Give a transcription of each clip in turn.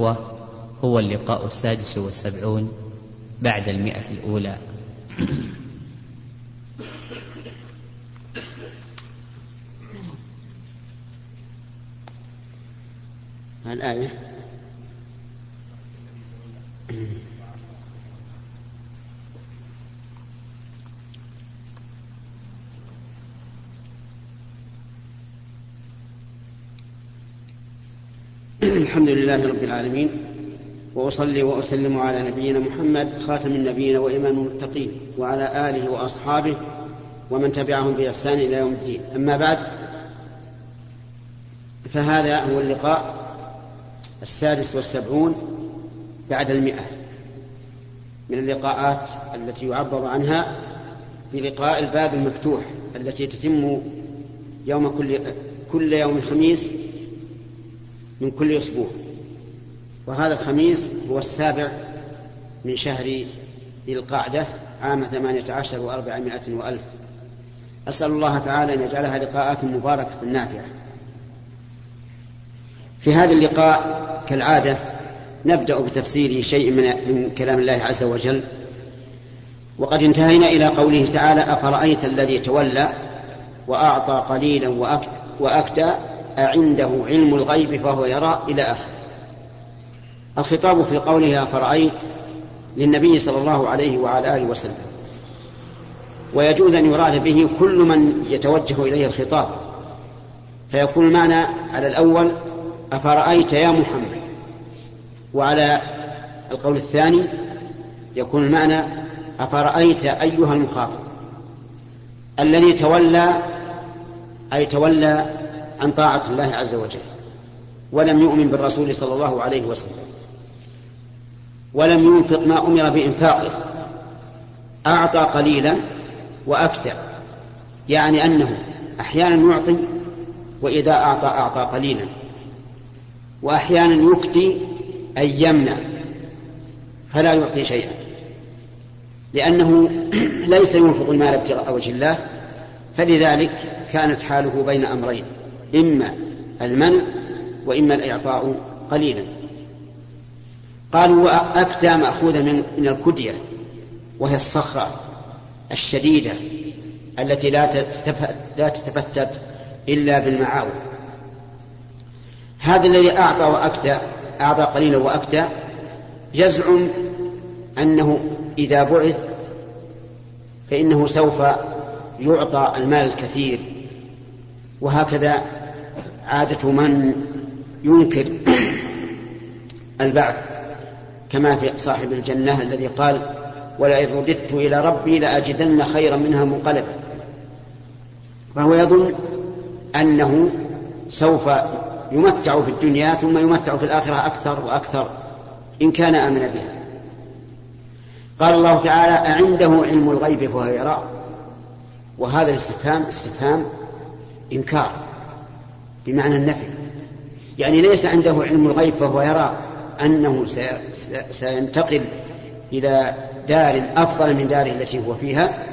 هو اللقاء السادس والسبعون بعد المئة الأولى. الآية. الحمد لله رب العالمين وأصلي وأسلم على نبينا محمد خاتم النبيين وإمام المتقين وعلى آله وأصحابه ومن تبعهم بإحسان إلى يوم الدين. أما بعد فهذا هو اللقاء السادس والسبعون بعد المئة من اللقاءات التي يعبر عنها بلقاء الباب المفتوح التي تتم يوم كل كل يوم خميس من كل أسبوع. وهذا الخميس هو السابع من شهر ذي القعدة عام ثمانية عشر وأربعمائة وألف. أسأل الله تعالى أن يجعلها لقاءات مباركة نافعة. في هذا اللقاء كالعادة نبدأ بتفسير شيء من, كلام الله عز وجل. وقد انتهينا إلى قوله تعالى أفرأيت الذي تولى وأعطى قليلا وأكدى أعنده علم الغيب فهو يرى إلى آخر. الخطاب في قوله أفرأيت للنبي صلى الله عليه وعلى آله وسلم. ويجوز أن يراد به كل من يتوجه إليه الخطاب. فيكون المعنى على الأول أفرأيت يا محمد. وعلى القول الثاني يكون المعنى أفرأيت أيها المخاطب. الذي تولى أي تولى عن طاعة الله عز وجل ولم يؤمن بالرسول صلى الله عليه وسلم ولم ينفق ما أمر بإنفاقه أعطى قليلا وأكتى يعني أنه أحيانا يعطي وإذا أعطى أعطى قليلا وأحيانا يكتي أي يمنع فلا يعطي شيئا لأنه ليس ينفق المال ابتغاء وجه الله فلذلك كانت حاله بين أمرين. إما المنع وإما الإعطاء قليلا. قالوا وأكدى مأخوذة من, الكدية وهي الصخرة الشديدة التي لا لا تتفتت إلا بالمعاول هذا الذي أعطى وأكدى أعطى قليلا وأكدى يزعم أنه إذا بعث فإنه سوف يعطى المال الكثير وهكذا عادة من ينكر البعث كما في صاحب الجنة الذي قال ولئن رددت إلى ربي لأجدن خيرا منها منقلبا فهو يظن أنه سوف يمتع في الدنيا ثم يمتع في الآخرة أكثر وأكثر إن كان آمن بها. قال الله تعالى أعنده علم الغيب فهو يرى وهذا الاستفهام استفهام إنكار. بمعنى النفي. يعني ليس عنده علم الغيب فهو يرى أنه سينتقل إلى دار أفضل من داره التي هو فيها.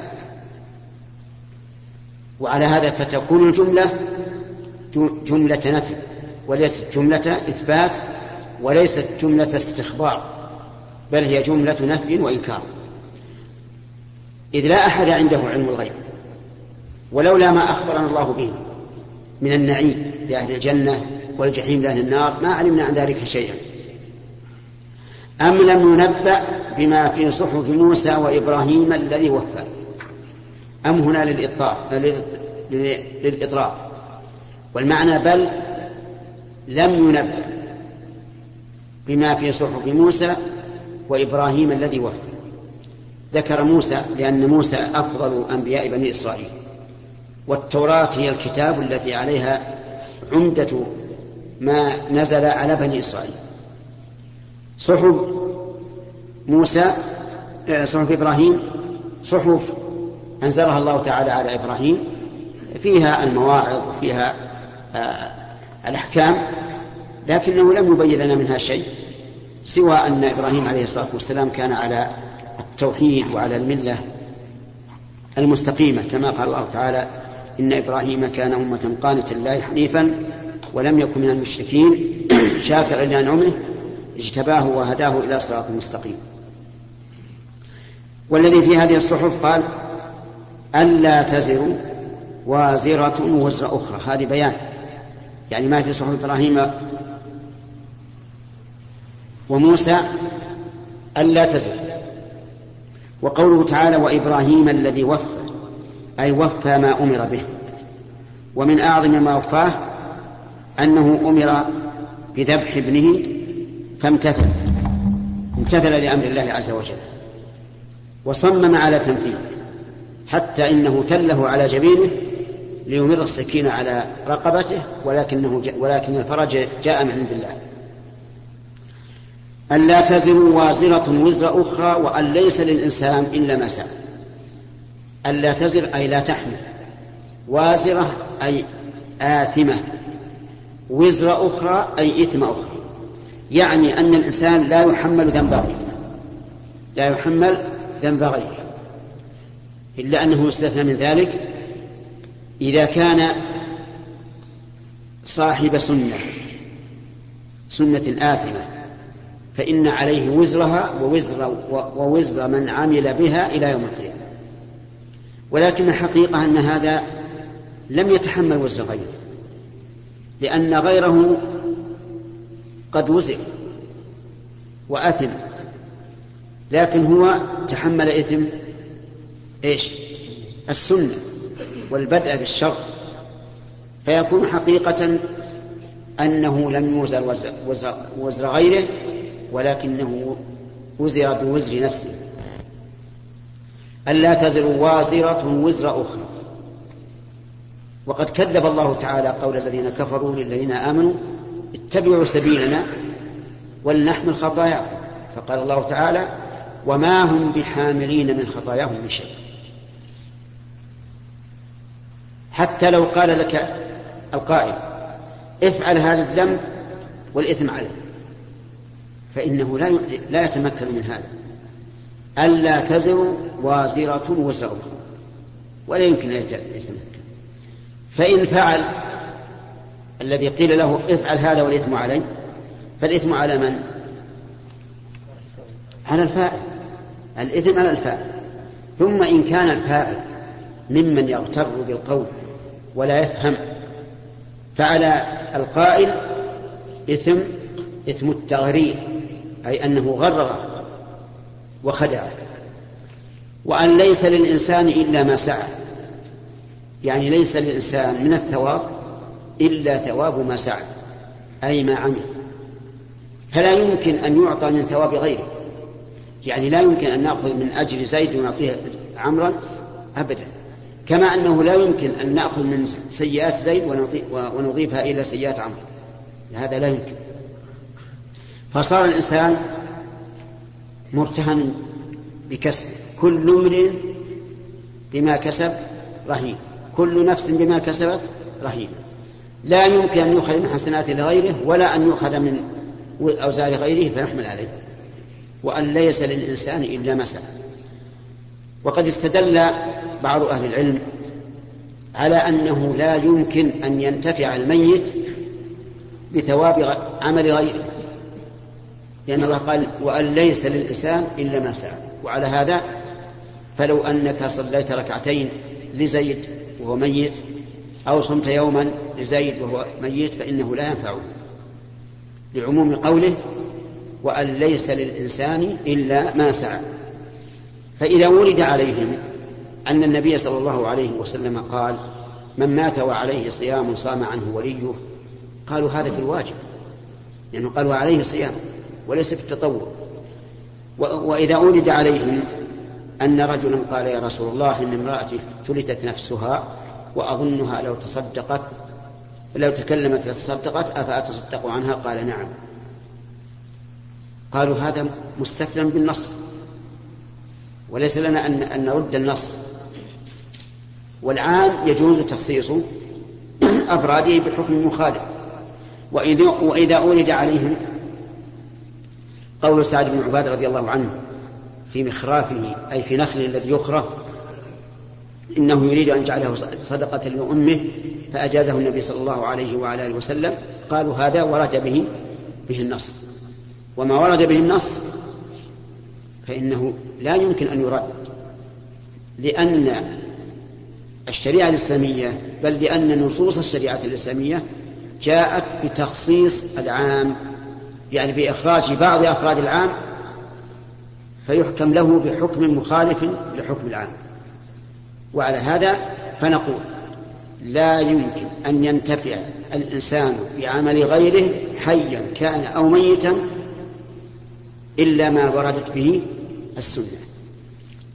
وعلى هذا فتكون الجملة جملة نفي وليست جملة إثبات وليست جملة استخبار بل هي جملة نفي وإنكار. إذ لا أحد عنده علم الغيب ولولا ما أخبرنا الله به من النعيم لأهل الجنة والجحيم لأهل النار ما علمنا عن ذلك شيئا. أم لم ننبأ بما في صحف موسى وإبراهيم الذي وفى؟ أم هنا للإطراء والمعنى بل لم ينبأ بما في صحف موسى وإبراهيم الذي وفى. ذكر موسى لأن موسى أفضل أنبياء بني إسرائيل. والتوراة هي الكتاب التي عليها عمدة ما نزل على بني إسرائيل. صحف موسى آه، صحف إبراهيم صحف أنزلها الله تعالى على إبراهيم. فيها المواعظ وفيها آه، الأحكام لكنه لم يبين لنا منها شيء سوى أن إبراهيم عليه الصلاة والسلام كان على التوحيد وعلى الملة المستقيمة كما قال الله تعالى إن إبراهيم كان أمة قانتا لله حنيفا ولم يكن من المشركين. شاكرا لأنعمه اجتباه وهداه إلى صراط مستقيم. والذي في هذه الصحف قال ألا تزر وازرة وزر أخرى. هذه بيان. يعني ما في صحف إبراهيم وموسى ألا تزر. وقوله تعالى وإبراهيم الذي وفى أي وفى ما أمر به. ومن أعظم ما وفاه أنه أمر بذبح ابنه فامتثل. امتثل لأمر الله عز وجل. وصمم على تنفيذه. حتى إنه تله على جبينه ليمر السكين على رقبته ولكنه ولكن الفرج جاء من عند الله. أن لا تزر وازرة وزر أخرى وأن ليس للإنسان إلا ما سعى. أن لا تزر أي لا تحمل. وازرة أي آثمة. وزر أخرى أي إثم أخرى. يعني أن الإنسان لا يحمل ذنب غيره. لا يحمل ذنب غيره. إلا أنه يستثنى من ذلك إذا كان صاحب سنة سنة آثمة. فإن عليه وزرها ووزر ووزر من عمل بها إلى يوم القيامة. ولكن الحقيقة أن هذا لم يتحمل وزر غيره لأن غيره قد وزر وأثم لكن هو تحمل إثم إيش؟ السنة والبدء بالشر. فيكون حقيقة أنه لم يوزر وزر, وزر, وزر غيره ولكنه وزر بوزر نفسه. ألا تزر وازرة وزر أخرى. وقد كذب الله تعالى قول الذين كفروا للذين آمنوا اتبعوا سبيلنا ولنحمل خطاياكم فقال الله تعالى وما هم بحاملين من خطاياهم من شيء. حتى لو قال لك القائل افعل هذا الذنب والإثم عليه. فإنه لا لا يتمكن من هذا. ألا تزر وازرة وزر ولا يمكن أن يتمكن فإن فعل الذي قيل له افعل هذا والإثم عليه فالإثم على من؟ على الفاعل. الإثم على الفاعل. ثم إن كان الفاعل ممن يغتر بالقول ولا يفهم فعلى القائل إثم إثم التغرير أي أنه غرر وخدع. وأن ليس للإنسان إلا ما سعى. يعني ليس للإنسان من الثواب إلا ثواب ما سعى أي ما عمل. فلا يمكن أن يعطى من ثواب غيره. يعني لا يمكن أن نأخذ من أجر زيد ونعطيه عمرا أبدا. كما أنه لا يمكن أن نأخذ من سيئات زيد ونضيفها إلى سيئات عمرو. هذا لا يمكن. فصار الإنسان مرتهن بكسب. كل امرئ بما كسب رهين. كل نفس بما كسبت رهين. لا يمكن أن يؤخذ من حسنات لغيره ولا أن يؤخذ من أوزار غيره فيحمل عليه. وأن ليس للإنسان إلا ما وقد استدل بعض أهل العلم على أنه لا يمكن أن ينتفع الميت بثواب عمل غيره. لأن الله قال وأن ليس للإنسان إلا ما سعى. وعلى هذا فلو أنك صليت ركعتين لزيد وهو ميت أو صمت يوما لزيد وهو ميت فإنه لا ينفعه لعموم قوله وأن ليس للإنسان إلا ما سعى. فإذا ورد عليهم أن النبي صلى الله عليه وسلم قال من مات وعليه صيام صام عنه وليه. قالوا هذا في الواجب لأنه قال وعليه صيام وليس في التطوع. وإذا ولد عليهم أن رجلا قال يا رسول الله إن امرأتي ثلثت نفسها وأظنها لو تصدقت لو تكلمت لتصدقت أفأتصدق عنها؟ قال نعم. قالوا هذا مستثنى بالنص وليس لنا أن, أن نرد النص. والعام يجوز تخصيص أفراده بحكم مخالف. وإذا أولد عليهم قول سعد بن عبادة رضي الله عنه في مخرافه أي في نخله الذي يخرف إنه يريد أن يجعله صدقة لأمه فأجازه النبي صلى الله عليه وعلى آله وسلم. قالوا هذا ورد به به النص. وما ورد به النص فإنه لا يمكن أن يرد لأن الشريعة الإسلامية بل لأن نصوص الشريعة الإسلامية جاءت بتخصيص العام يعني بإخراج بعض أفراد العام فيحكم له بحكم مخالف لحكم العام. وعلى هذا فنقول لا يمكن أن ينتفع الإنسان بعمل غيره حيا كان أو ميتا إلا ما وردت به السنة.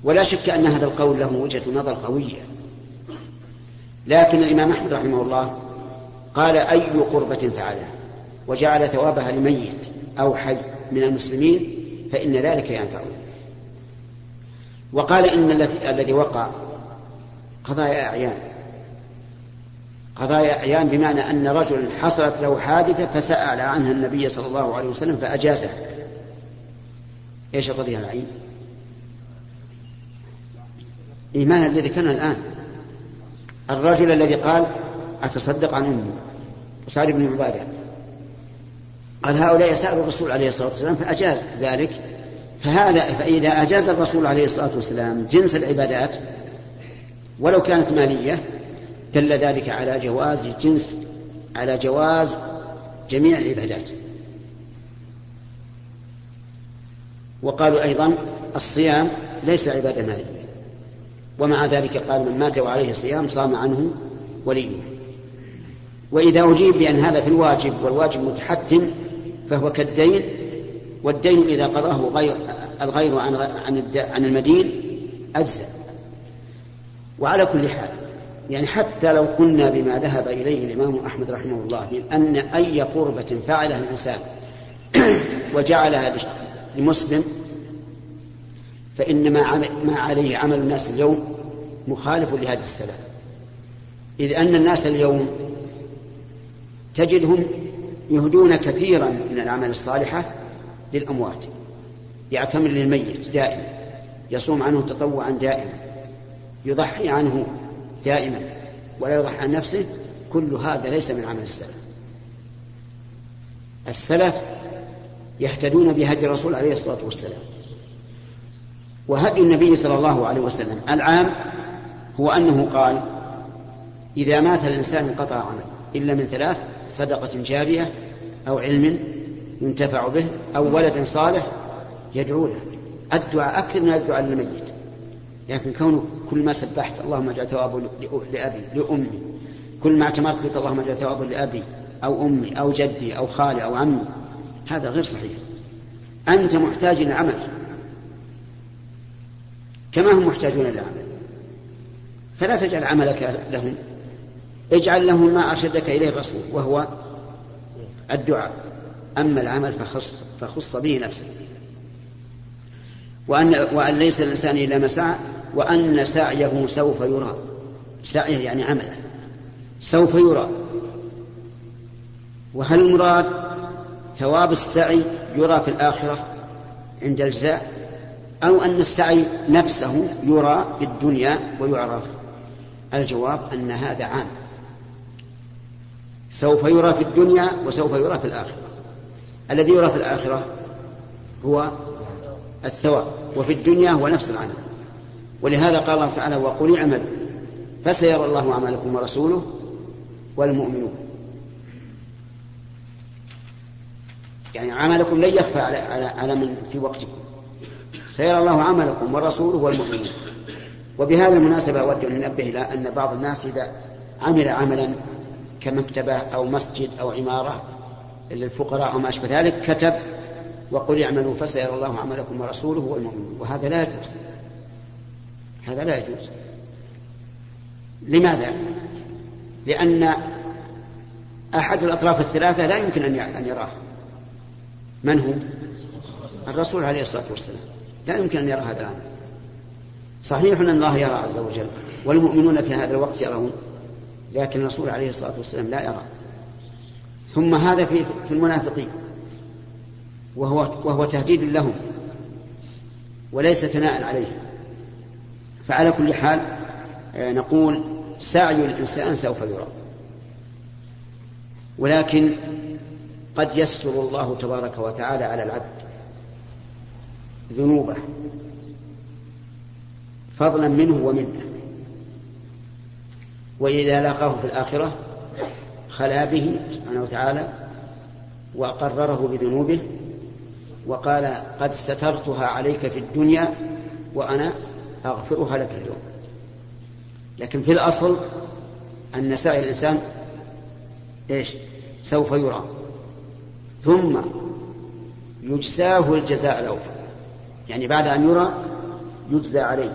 ولا شك أن هذا القول له وجهة نظر قوية. لكن الإمام أحمد رحمه الله قال أي قربة فعلها وجعل ثوابها لميت أو حي من المسلمين فإن ذلك ينفعه وقال إن الذي وقع قضايا أعيان. قضايا أعيان بمعنى أن رجل حصلت له حادثة فسأل عنها النبي صلى الله عليه وسلم فأجازها إيش القضية العين؟ إيمان الذي كان الآن. الرجل الذي قال أتصدق عن أمي. وسعد بن عبادة. قال هؤلاء سألوا الرسول عليه الصلاة والسلام فأجاز ذلك. فهذا فإذا أجاز الرسول عليه الصلاة والسلام جنس العبادات ولو كانت مالية دل ذلك على جواز جنس على جواز جميع العبادات. وقالوا أيضا الصيام ليس عبادة مالية. ومع ذلك قال من مات وعليه صيام صام عنه وليه. وإذا أجيب بأن هذا في الواجب والواجب متحتم فهو كالدين والدين إذا قضاه غير الغير عن عن عن المدين أجزى وعلى كل حال يعني حتى لو قلنا بما ذهب إليه الإمام أحمد رحمه الله من أن أي قربة فعلها الإنسان وجعلها لمسلم فإن ما, عليه عمل الناس اليوم مخالف لهذا السلام. إذ أن الناس اليوم تجدهم يهدون كثيرا من الأعمال الصالحة للأموات. يعتمر للميت دائما. يصوم عنه تطوعا دائما. يضحي عنه دائما. ولا يضحي عن نفسه. كل هذا ليس من عمل السلف. السلف يهتدون بهدي الرسول عليه الصلاة والسلام. وهدي النبي صلى الله عليه وسلم العام هو أنه قال إذا مات الإنسان انقطع عمله الا من ثلاث صدقة جارية أو علم ينتفع به أو ولد صالح يدعو له. الدعاء أكثر من الدعاء للميت. لكن كونه كل ما سبحت اللهم اجعل ثوابه لأبي لأمي. كل ما اعتمرت بك اللهم اجعل ثوابه لأبي أو أمي أو جدي أو خالي أو عمي. هذا غير صحيح. أنت محتاج للعمل كما هم محتاجون للعمل فلا تجعل عملك لهم. اجعل لهم ما أرشدك إليه الرسول وهو الدعاء. أما العمل فخص, فخص به نفسك وأن, وأن ليس الإنسان إلا ما سعى وأن سعيه سوف يرى. سعيه يعني عمله. سوف يرى. وهل المراد ثواب السعي يرى في الآخرة عند الجزاء؟ أو أن السعي نفسه يرى في الدنيا ويعرف؟ الجواب أن هذا عام. سوف يرى في الدنيا وسوف يرى في الآخرة. الذي يرى في الآخرة هو الثواب وفي الدنيا هو نفس العمل. ولهذا قال الله تعالى وقل اعملوا فسيرى الله عملكم ورسوله والمؤمنون. يعني عملكم لن يخفى على, على, من في وقتكم. سيرى الله عملكم ورسوله والمؤمنون. وبهذه المناسبة أود أن ننبه إلى أن بعض الناس إذا عمل عملا كمكتبة أو مسجد أو عمارة للفقراء أو ما أشبه ذلك كتب وقل اعملوا فسيرى الله عملكم ورسوله والمؤمنون. وهذا لا يجوز. هذا لا يجوز. لماذا؟ لأن أحد الأطراف الثلاثة لا يمكن أن يراه من هو؟ الرسول عليه الصلاة والسلام. لا يمكن أن يرى هذا العمل صحيح أن الله يرى عز وجل والمؤمنون في هذا الوقت يرون. لكن الرسول عليه الصلاة والسلام لا يرى. ثم هذا في في المنافقين. وهو وهو تهديد لهم. وليس ثناء عليهم. فعلى كل حال آه، نقول سعي الإنسان سوف يرى. ولكن قد يستر الله تبارك وتعالى على العبد ذنوبه فضلا منه ومنه. وإذا لاقاه في الآخرة خلا به سبحانه وتعالى وقرره بذنوبه وقال قد سترتها عليك في الدنيا وأنا أغفرها لك اليوم. لكن في الأصل أن سعي الإنسان إيش؟ سوف يرى. ثم يجزاه الجزاء الأوفى. يعني بعد أن يرى يجزى عليه.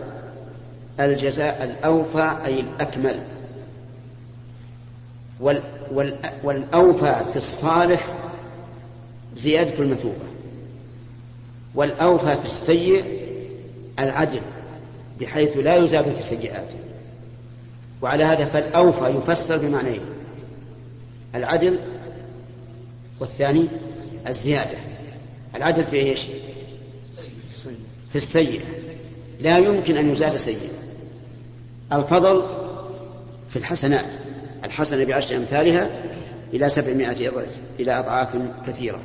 الجزاء الأوفى أي الأكمل. وال وال والأوفى في الصالح زيادة المثوبة والأوفى في السيء العدل بحيث لا يزاد في سيئاته. وعلى هذا فالأوفى يفسر بمعنيين العدل والثاني الزيادة. العدل في إيش؟ في السيء. لا يمكن أن يزاد سيء الفضل في الحسنات. الحسنة بعشر أمثالها إلى سبعمائة إلى أضعاف كثيرة.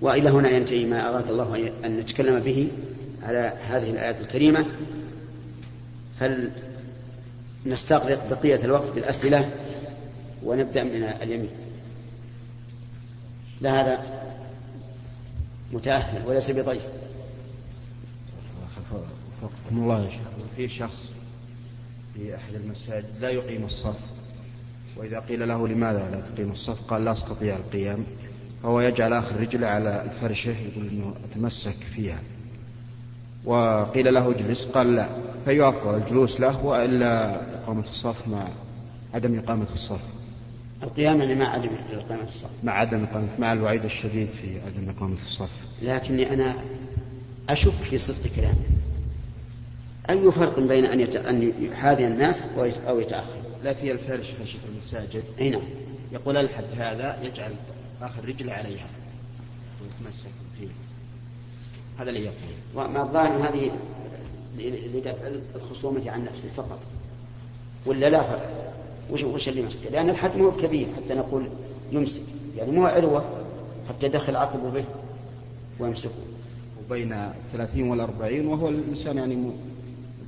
وإلى هنا ينتهي ما أراد الله أن نتكلم به على هذه الآيات الكريمة. فلنستغرق بقية الوقت بالأسئلة ونبدأ من اليمين. لا هذا متأهل وليس بضيف الله يا شيخ. في شخص في أحد المساجد لا يقيم الصف. وإذا قيل له لماذا لا تقيم الصف؟ قال لا أستطيع القيام. فهو يجعل آخر رجله على الفرشة يقول إنه أتمسك فيها. وقيل له اجلس قال لا. فيوافق الجلوس له وإلا إقامة الصف مع عدم إقامة الصف. القيام يعني مع عدم إقامة الصف. مع عدم إقامة مع الوعيد الشديد في عدم إقامة الصف. لكني أنا أشك في صدق كلامه. أي فرق بين أن يت... أن يحاذي الناس أو يتأخر؟ لا في الفرش في المساجد. أي نعم. يقول الحد هذا يجعل آخر رجلة عليها. ويتمسك فيه. هذا اللي يقول. وما الظاهر هذه لدفع الخصومة عن نفسه فقط. ولا لا فرق؟ وش وش اللي مسكه؟ لأن الحد مو كبير حتى نقول يمسك. يعني مو عروة حتى يدخل عقبه به ويمسكه. وبين الثلاثين والأربعين وهو الإنسان يعني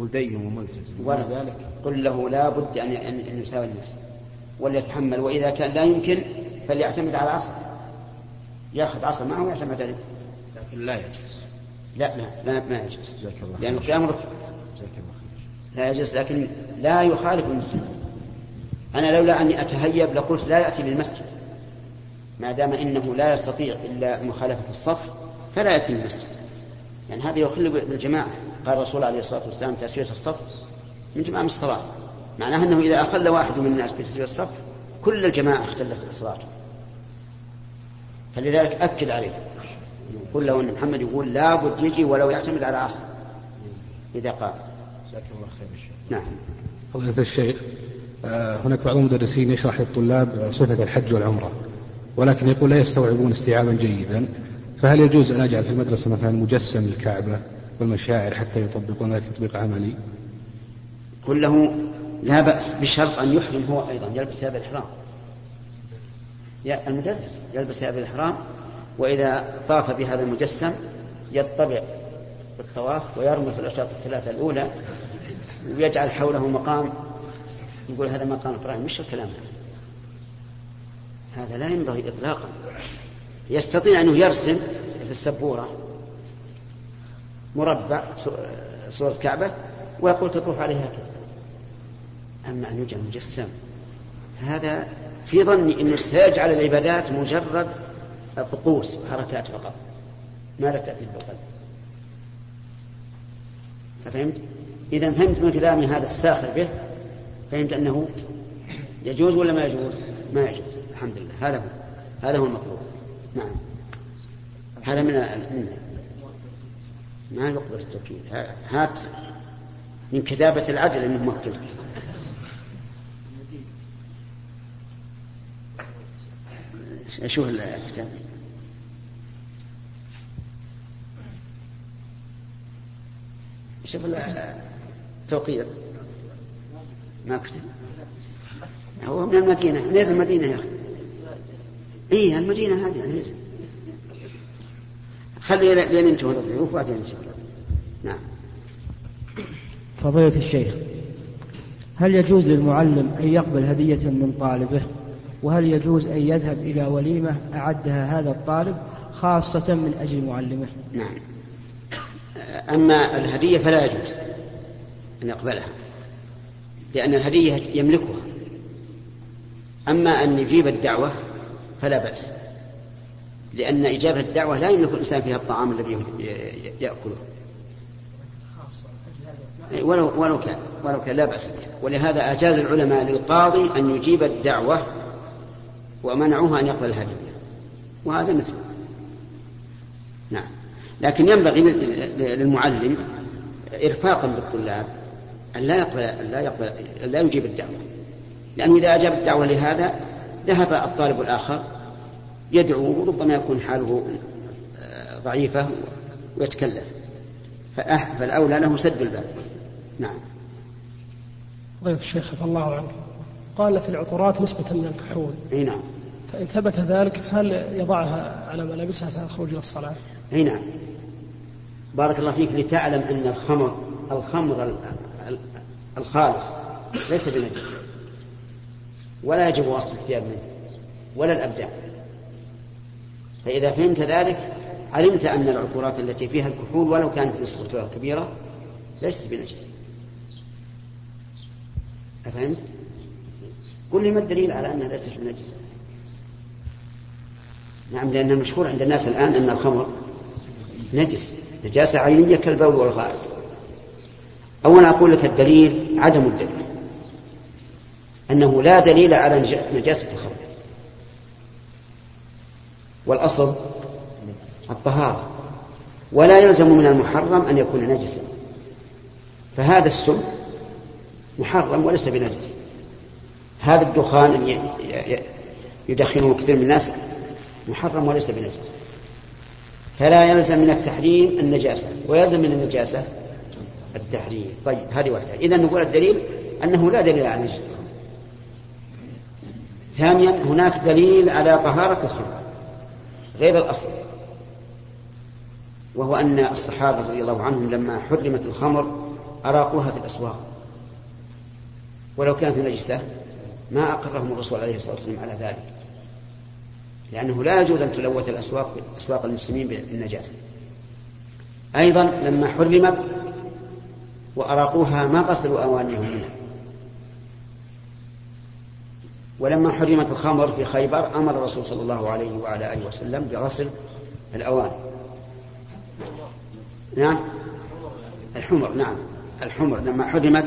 مدين وملتزم ولذلك قل له لا بد أن أن يساوي الناس وليتحمل وإذا كان لا يمكن فليعتمد على العصر ياخذ عصا معه ويعتمد عليه. لكن لا يجلس لا لا لا ما يجلس جزاك الله لأن القيام ركن. جزاك الله خير. لا يجلس لكن لا يخالف المسلم. أنا لولا أني أتهيب لقلت لا يأتي للمسجد ما دام إنه لا يستطيع إلا مخالفة الصف فلا يأتي للمسجد يعني هذا يخل بالجماعة. قال الرسول عليه الصلاة والسلام تسوية الصف من جماعة الصلاة. معناها أنه إذا أخل واحد من الناس بتسوية الصف كل الجماعة اختلت صلاته فلذلك أكد عليه. قل له أن محمد يقول لابد يجي ولو يعتمد على عصر إذا قال. جزاك الله خير الشيخ نعم. فضيلة الشيخ آه، هناك بعض المدرسين يشرح للطلاب صفة الحج والعمرة ولكن يقول لا يستوعبون استيعابا جيدا. فهل يجوز أن أجعل في المدرسة مثلا مجسم الكعبة والمشاعر حتى يطبقون ذلك تطبيق عملي؟ قل له لا بأس بشرط أن يحرم هو أيضا يلبس ثياب الإحرام. المدرس يلبس ثياب الإحرام وإذا طاف بهذا المجسم يطبع بالطواف ويرمي في الأشواط الثلاثة الأولى ويجعل حوله مقام يقول هذا مقام إبراهيم مش الكلام هذا هذا لا ينبغي إطلاقا. يستطيع أنه يرسم في السبورة مربع صورة كعبة ويقول تطوف عليها كذا أما أن يجعل مجسم. هذا في ظني أنه سيجعل العبادات مجرد طقوس حركات فقط ما لا تأتي بالقلب ففهمت؟ إذا فهمت من كلامي هذا الساخر به فهمت أنه يجوز ولا ما يجوز؟ ما يجوز. الحمد لله. هذا هو. هذا هو المطلوب. نعم. هذا من من ما يقبل التوكيد هات من كتابة العدل أنه موكلك شوف الكتاب. شوف التوقيع ما كتب. هو من المدينة. ليس المدينة يا أخي. إيه المدينة هذه ليس خلي لين ينتهوا الضيوف وبعدين إن شاء الله. نعم. فضيلة الشيخ هل يجوز للمعلم أن يقبل هدية من طالبه؟ وهل يجوز أن يذهب إلى وليمة أعدها هذا الطالب خاصة من أجل معلمه؟ نعم. أما الهدية فلا يجوز أن يقبلها لأن الهدية يملكها. أما أن يجيب الدعوة فلا بأس. لأن إجابة الدعوة لا يملك الإنسان فيها الطعام الذي يأكله. ولو ولو كان ولو كان لا بأس به. ولهذا أجاز العلماء للقاضي أن يجيب الدعوة ومنعوه أن يقبل الهدية وهذا مثله نعم. لكن ينبغي للمعلم إرفاقا بالطلاب أن لا يقبل أن لا يقبل أن لا يجيب الدعوة. لأنه إذا أجاب الدعوة لهذا ذهب الطالب الآخر يدعو وربما يكون حاله ضعيفة ويتكلف. فالأولى له سد الباب. نعم. ضيف الشيخ عفى الله عنك. قال في العطورات نسبة من الكحول. أي نعم. فإن ثبت ذلك فهل يضعها على ملابسها فتخرج إلى الصلاة؟ أي نعم. بارك الله فيك لتعلم أن الخمر الخمر الخالص ليس بنجس. ولا يجب وصل الثياب منه ولا الأبدان فإذا فهمت ذلك علمت أن العطورات التي فيها الكحول ولو كانت نسبتها كبيرة ليست بنجس. أفهمت؟ قل لي ما الدليل على أنها ليست بنجسة نعم لأن المشهور عند الناس الآن أن الخمر نجس نجاسة عينية كالبول والغائط. أولا أقول لك الدليل عدم الدليل. أنه لا دليل على نجاسة الخمر والأصل الطهارة. ولا يلزم من المحرم أن يكون نجسا. فهذا السم محرم وليس بنجس. هذا الدخان يدخنه كثير من الناس محرم وليس بنجس. فلا يلزم من التحريم النجاسة. ويلزم من النجاسة التحريم. طيب هذه واحدة. إذا نقول الدليل أنه لا دليل على نجاسة ثانيا هناك دليل على طهارة الخمر غير الأصل. وهو أن الصحابة رضي الله عنهم لما حرمت الخمر أراقوها في الأسواق. ولو كانت نجسة ما أقرهم الرسول عليه الصلاة والسلام على ذلك لأنه لا يجوز أن تلوث الأسواق أسواق المسلمين بالنجاسة. أيضا لما حرمت وأراقوها ما غسلوا أوانيهم منها. ولما حرمت الخمر في خيبر أمر الرسول صلى الله عليه وعلى آله وسلم بغسل الأواني نعم؟ الحمر نعم. الحمر لما حرمت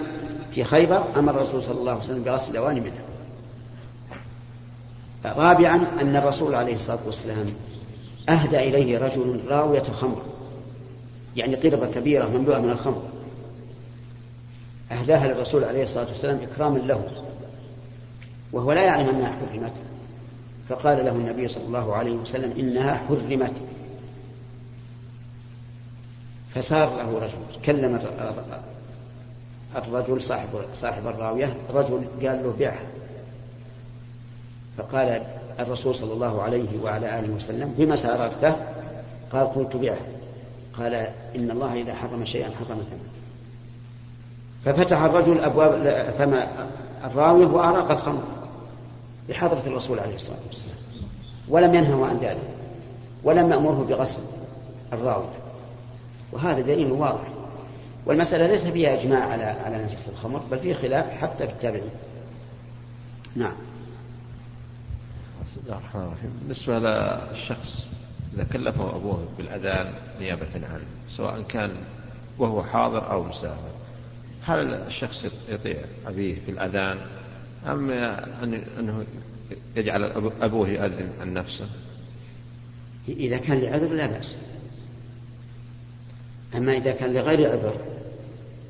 في خيبر أمر الرسول صلى الله عليه وسلم بغسل الأواني منها. رابعا أن الرسول عليه الصلاة والسلام أهدى إليه رجل راوية خمر يعني قربة كبيرة مملوءة من الخمر. أهداها للرسول عليه الصلاة والسلام إكراما له. وهو لا يعلم أنها حرمت. فقال له النبي صلى الله عليه وسلم إنها حرمت. فصار له رجل كلم الرجل صاحب صاحب الراوية الرجل قال له بيعها فقال الرسول صلى الله عليه وعلى آله وسلم بما سأردته قال قلت بيعه قال إن الله إذا حرم شيئا حرم ثمنه. ففتح الرجل أبواب فم الراوية وأراق الخمر بحضرة الرسول عليه الصلاة والسلام. ولم ينهه عن ذلك ولم يأمره بغسل الراوية وهذا دليل واضح. والمسألة ليس فيها إجماع على على نجس الخمر بل فيه خلاف حتى في التابعين. نعم. بسم الله الرحمن الرحيم بالنسبة للشخص إذا كلفه أبوه بالأذان نيابة عنه سواء كان وهو حاضر أو مسافر هل الشخص يطيع أبيه في الأذان أم أنه يجعل أبوه يؤذن عن نفسه؟ إذا كان لعذر لا بأس. أما إذا كان لغير عذر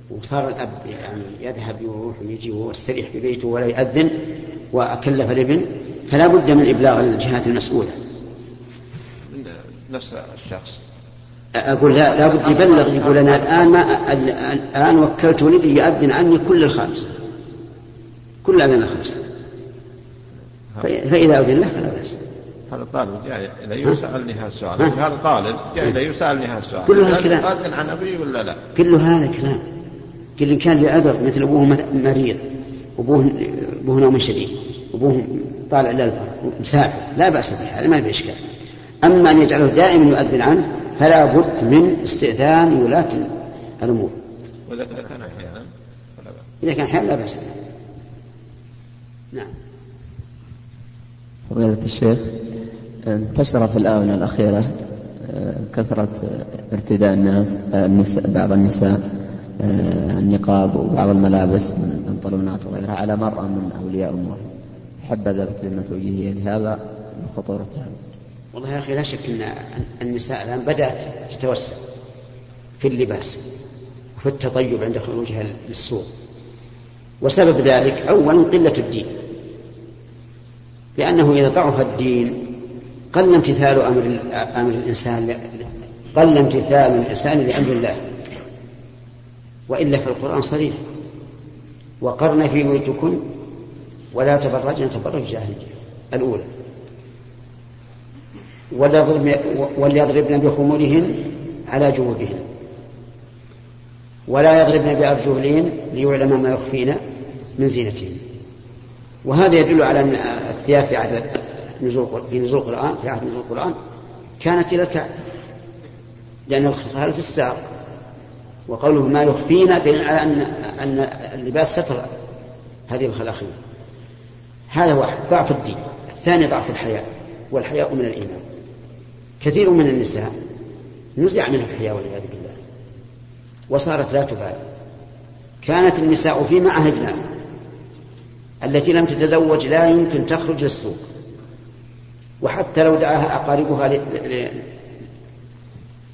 وصار الأب يعني يذهب يروح ويجي ويستريح في بيته ولا يأذن وأكلف الابن فلا بد من إبلاغ الجهات المسؤولة. نفس الشخص. أقول لا لابد يبلغ يقول أنا الآن ما الآن وكلت ولدي يؤذن عني كل الخامسة كل أذان الخمسة فإذا أذن له فلا بأس. هذا طالب جاي إلي يسألني هذا السؤال. هذا طالب جاي إلي يسألني هذا السؤال. كل هذا الكلام أذن عن أبي ولا لا؟ كل هذا كلام. كل إن كان لعذر مثل أبوه مريض أبوه أبوه نوم شديد أبوه طالع للبر مسافر لا بأس به هذا ما في إشكال. أما أن يجعله دائما يؤذن عنه فلا بد من استئذان ولاة الأمور. وإذا كان أحيانا إذا كان أحيانا لا بأس نعم. فضيلة الشيخ انتشر في الآونة الأخيرة آه، كثرة ارتداء الناس آه، النساء بعض النساء آه، النقاب وبعض الملابس من البنطلونات وغيرها على مرأة من أولياء أمور حبذا بكلمة توجيهية لهذا وخطورة هذا. والله يا أخي لا شك أن النساء الآن بدأت تتوسع في اللباس وفي التطيب عند خروجها للسوق. وسبب ذلك أولا قلة الدين. لأنه إذا ضعف الدين قل امتثال أمر أمر الإنسان قل امتثال الإنسان لأمر الله. وإلا في القرآن صريح. وقرن في بيوتكن ولا تبرجن تبرج الجاهلية الأولى. وليضربن بخمرهن على جيوبهن ولا يضربن بأرجلهن ليعلم ما يخفين من زينتهن. وهذا يدل على أن الثياب في عهد نزول في نزول القرآن في عهد نزول القرآن كانت إلى الكعب لأن الخلف في الساق وقوله ما يخفينا دليل على أن أن اللباس ستر هذه الخلاخيل هذا واحد ضعف الدين. الثاني ضعف الحياء. والحياء من الإيمان. كثير من النساء نزع منها الحياء والعياذ بالله. وصارت لا تبالي. كانت النساء فيما عهدنا. التي لم تتزوج لا يمكن تخرج للسوق. وحتى لو دعاها أقاربها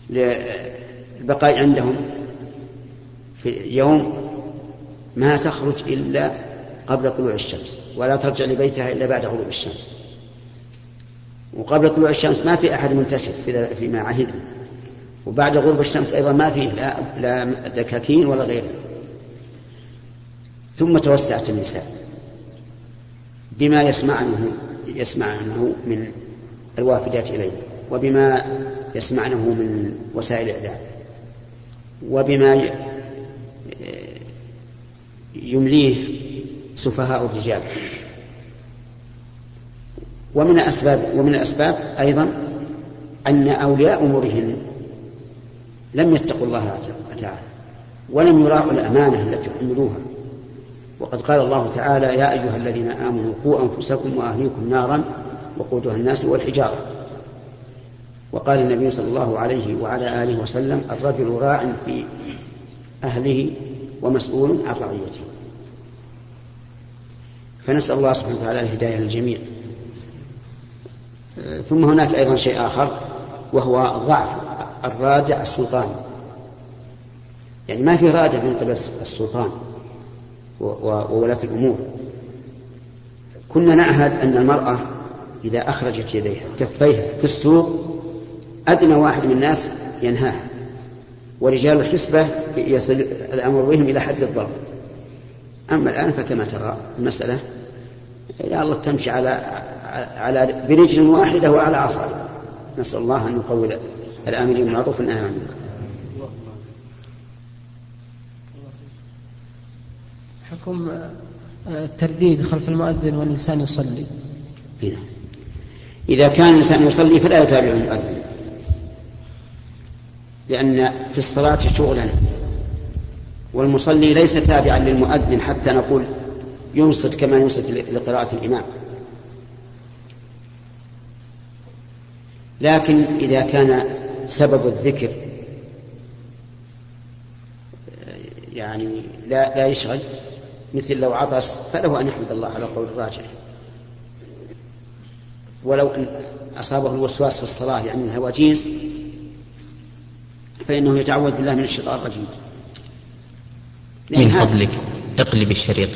للبقاء عندهم في يوم ما تخرج إلا قبل طلوع الشمس ولا ترجع لبيتها إلا بعد غروب الشمس. وقبل طلوع الشمس ما في أحد منتشر فيما عهدنا وبعد غروب الشمس أيضا ما فيه لا, لا دكاكين ولا غيره. ثم توسعت النساء. بما يسمعنه يسمعنه من الوافدات إليه وبما يسمعنه من وسائل الإعلام وبما يمليه سفهاء الرجال. ومن الأسباب ومن الأسباب أيضا أن أولياء أمورهن لم يتقوا الله تعالى ولم يراعوا الأمانة التي حملوها. وقد قال الله تعالى يا أيها الذين آمنوا قوا أنفسكم وأهليكم نارا وقودها الناس والحجارة. وقال النبي صلى الله عليه وعلى آله وسلم الرجل راع في أهله ومسؤول عن رعيته. فنسأل الله سبحانه وتعالى الهداية للجميع. ثم هناك أيضا شيء آخر وهو ضعف الرادع السلطاني يعني ما في رادع من قبل السلطان. وولاة الأمور. كنا نعهد أن المرأة إذا أخرجت يديها كفيها في السوق أدنى واحد من الناس ينهاها. ورجال الحسبة يصل الأمر بهم إلى حد الضرب أما الآن فكما ترى المسألة يا الله تمشي على على برجل واحدة وعلى عصا نسأل الله أن يقوي الآمرين بالمعروف والنهي عن المنكر. حكم الترديد خلف المؤذن والإنسان يصلي. هنا. إذا كان الإنسان يصلي فلا يتابع المؤذن. لأن في الصلاة شغلا. والمصلي ليس تابعا للمؤذن حتى نقول ينصت كما ينصت لقراءة الإمام. لكن إذا كان سبب الذكر يعني لا لا يشغل. مثل لو عطس فله أن يحمد الله على قول الراجح. ولو أن أصابه الوسواس في الصلاة يعني الهواجيز فإنه يتعوذ بالله من الشيطان الرجيم. من فضلك اقلب الشريط.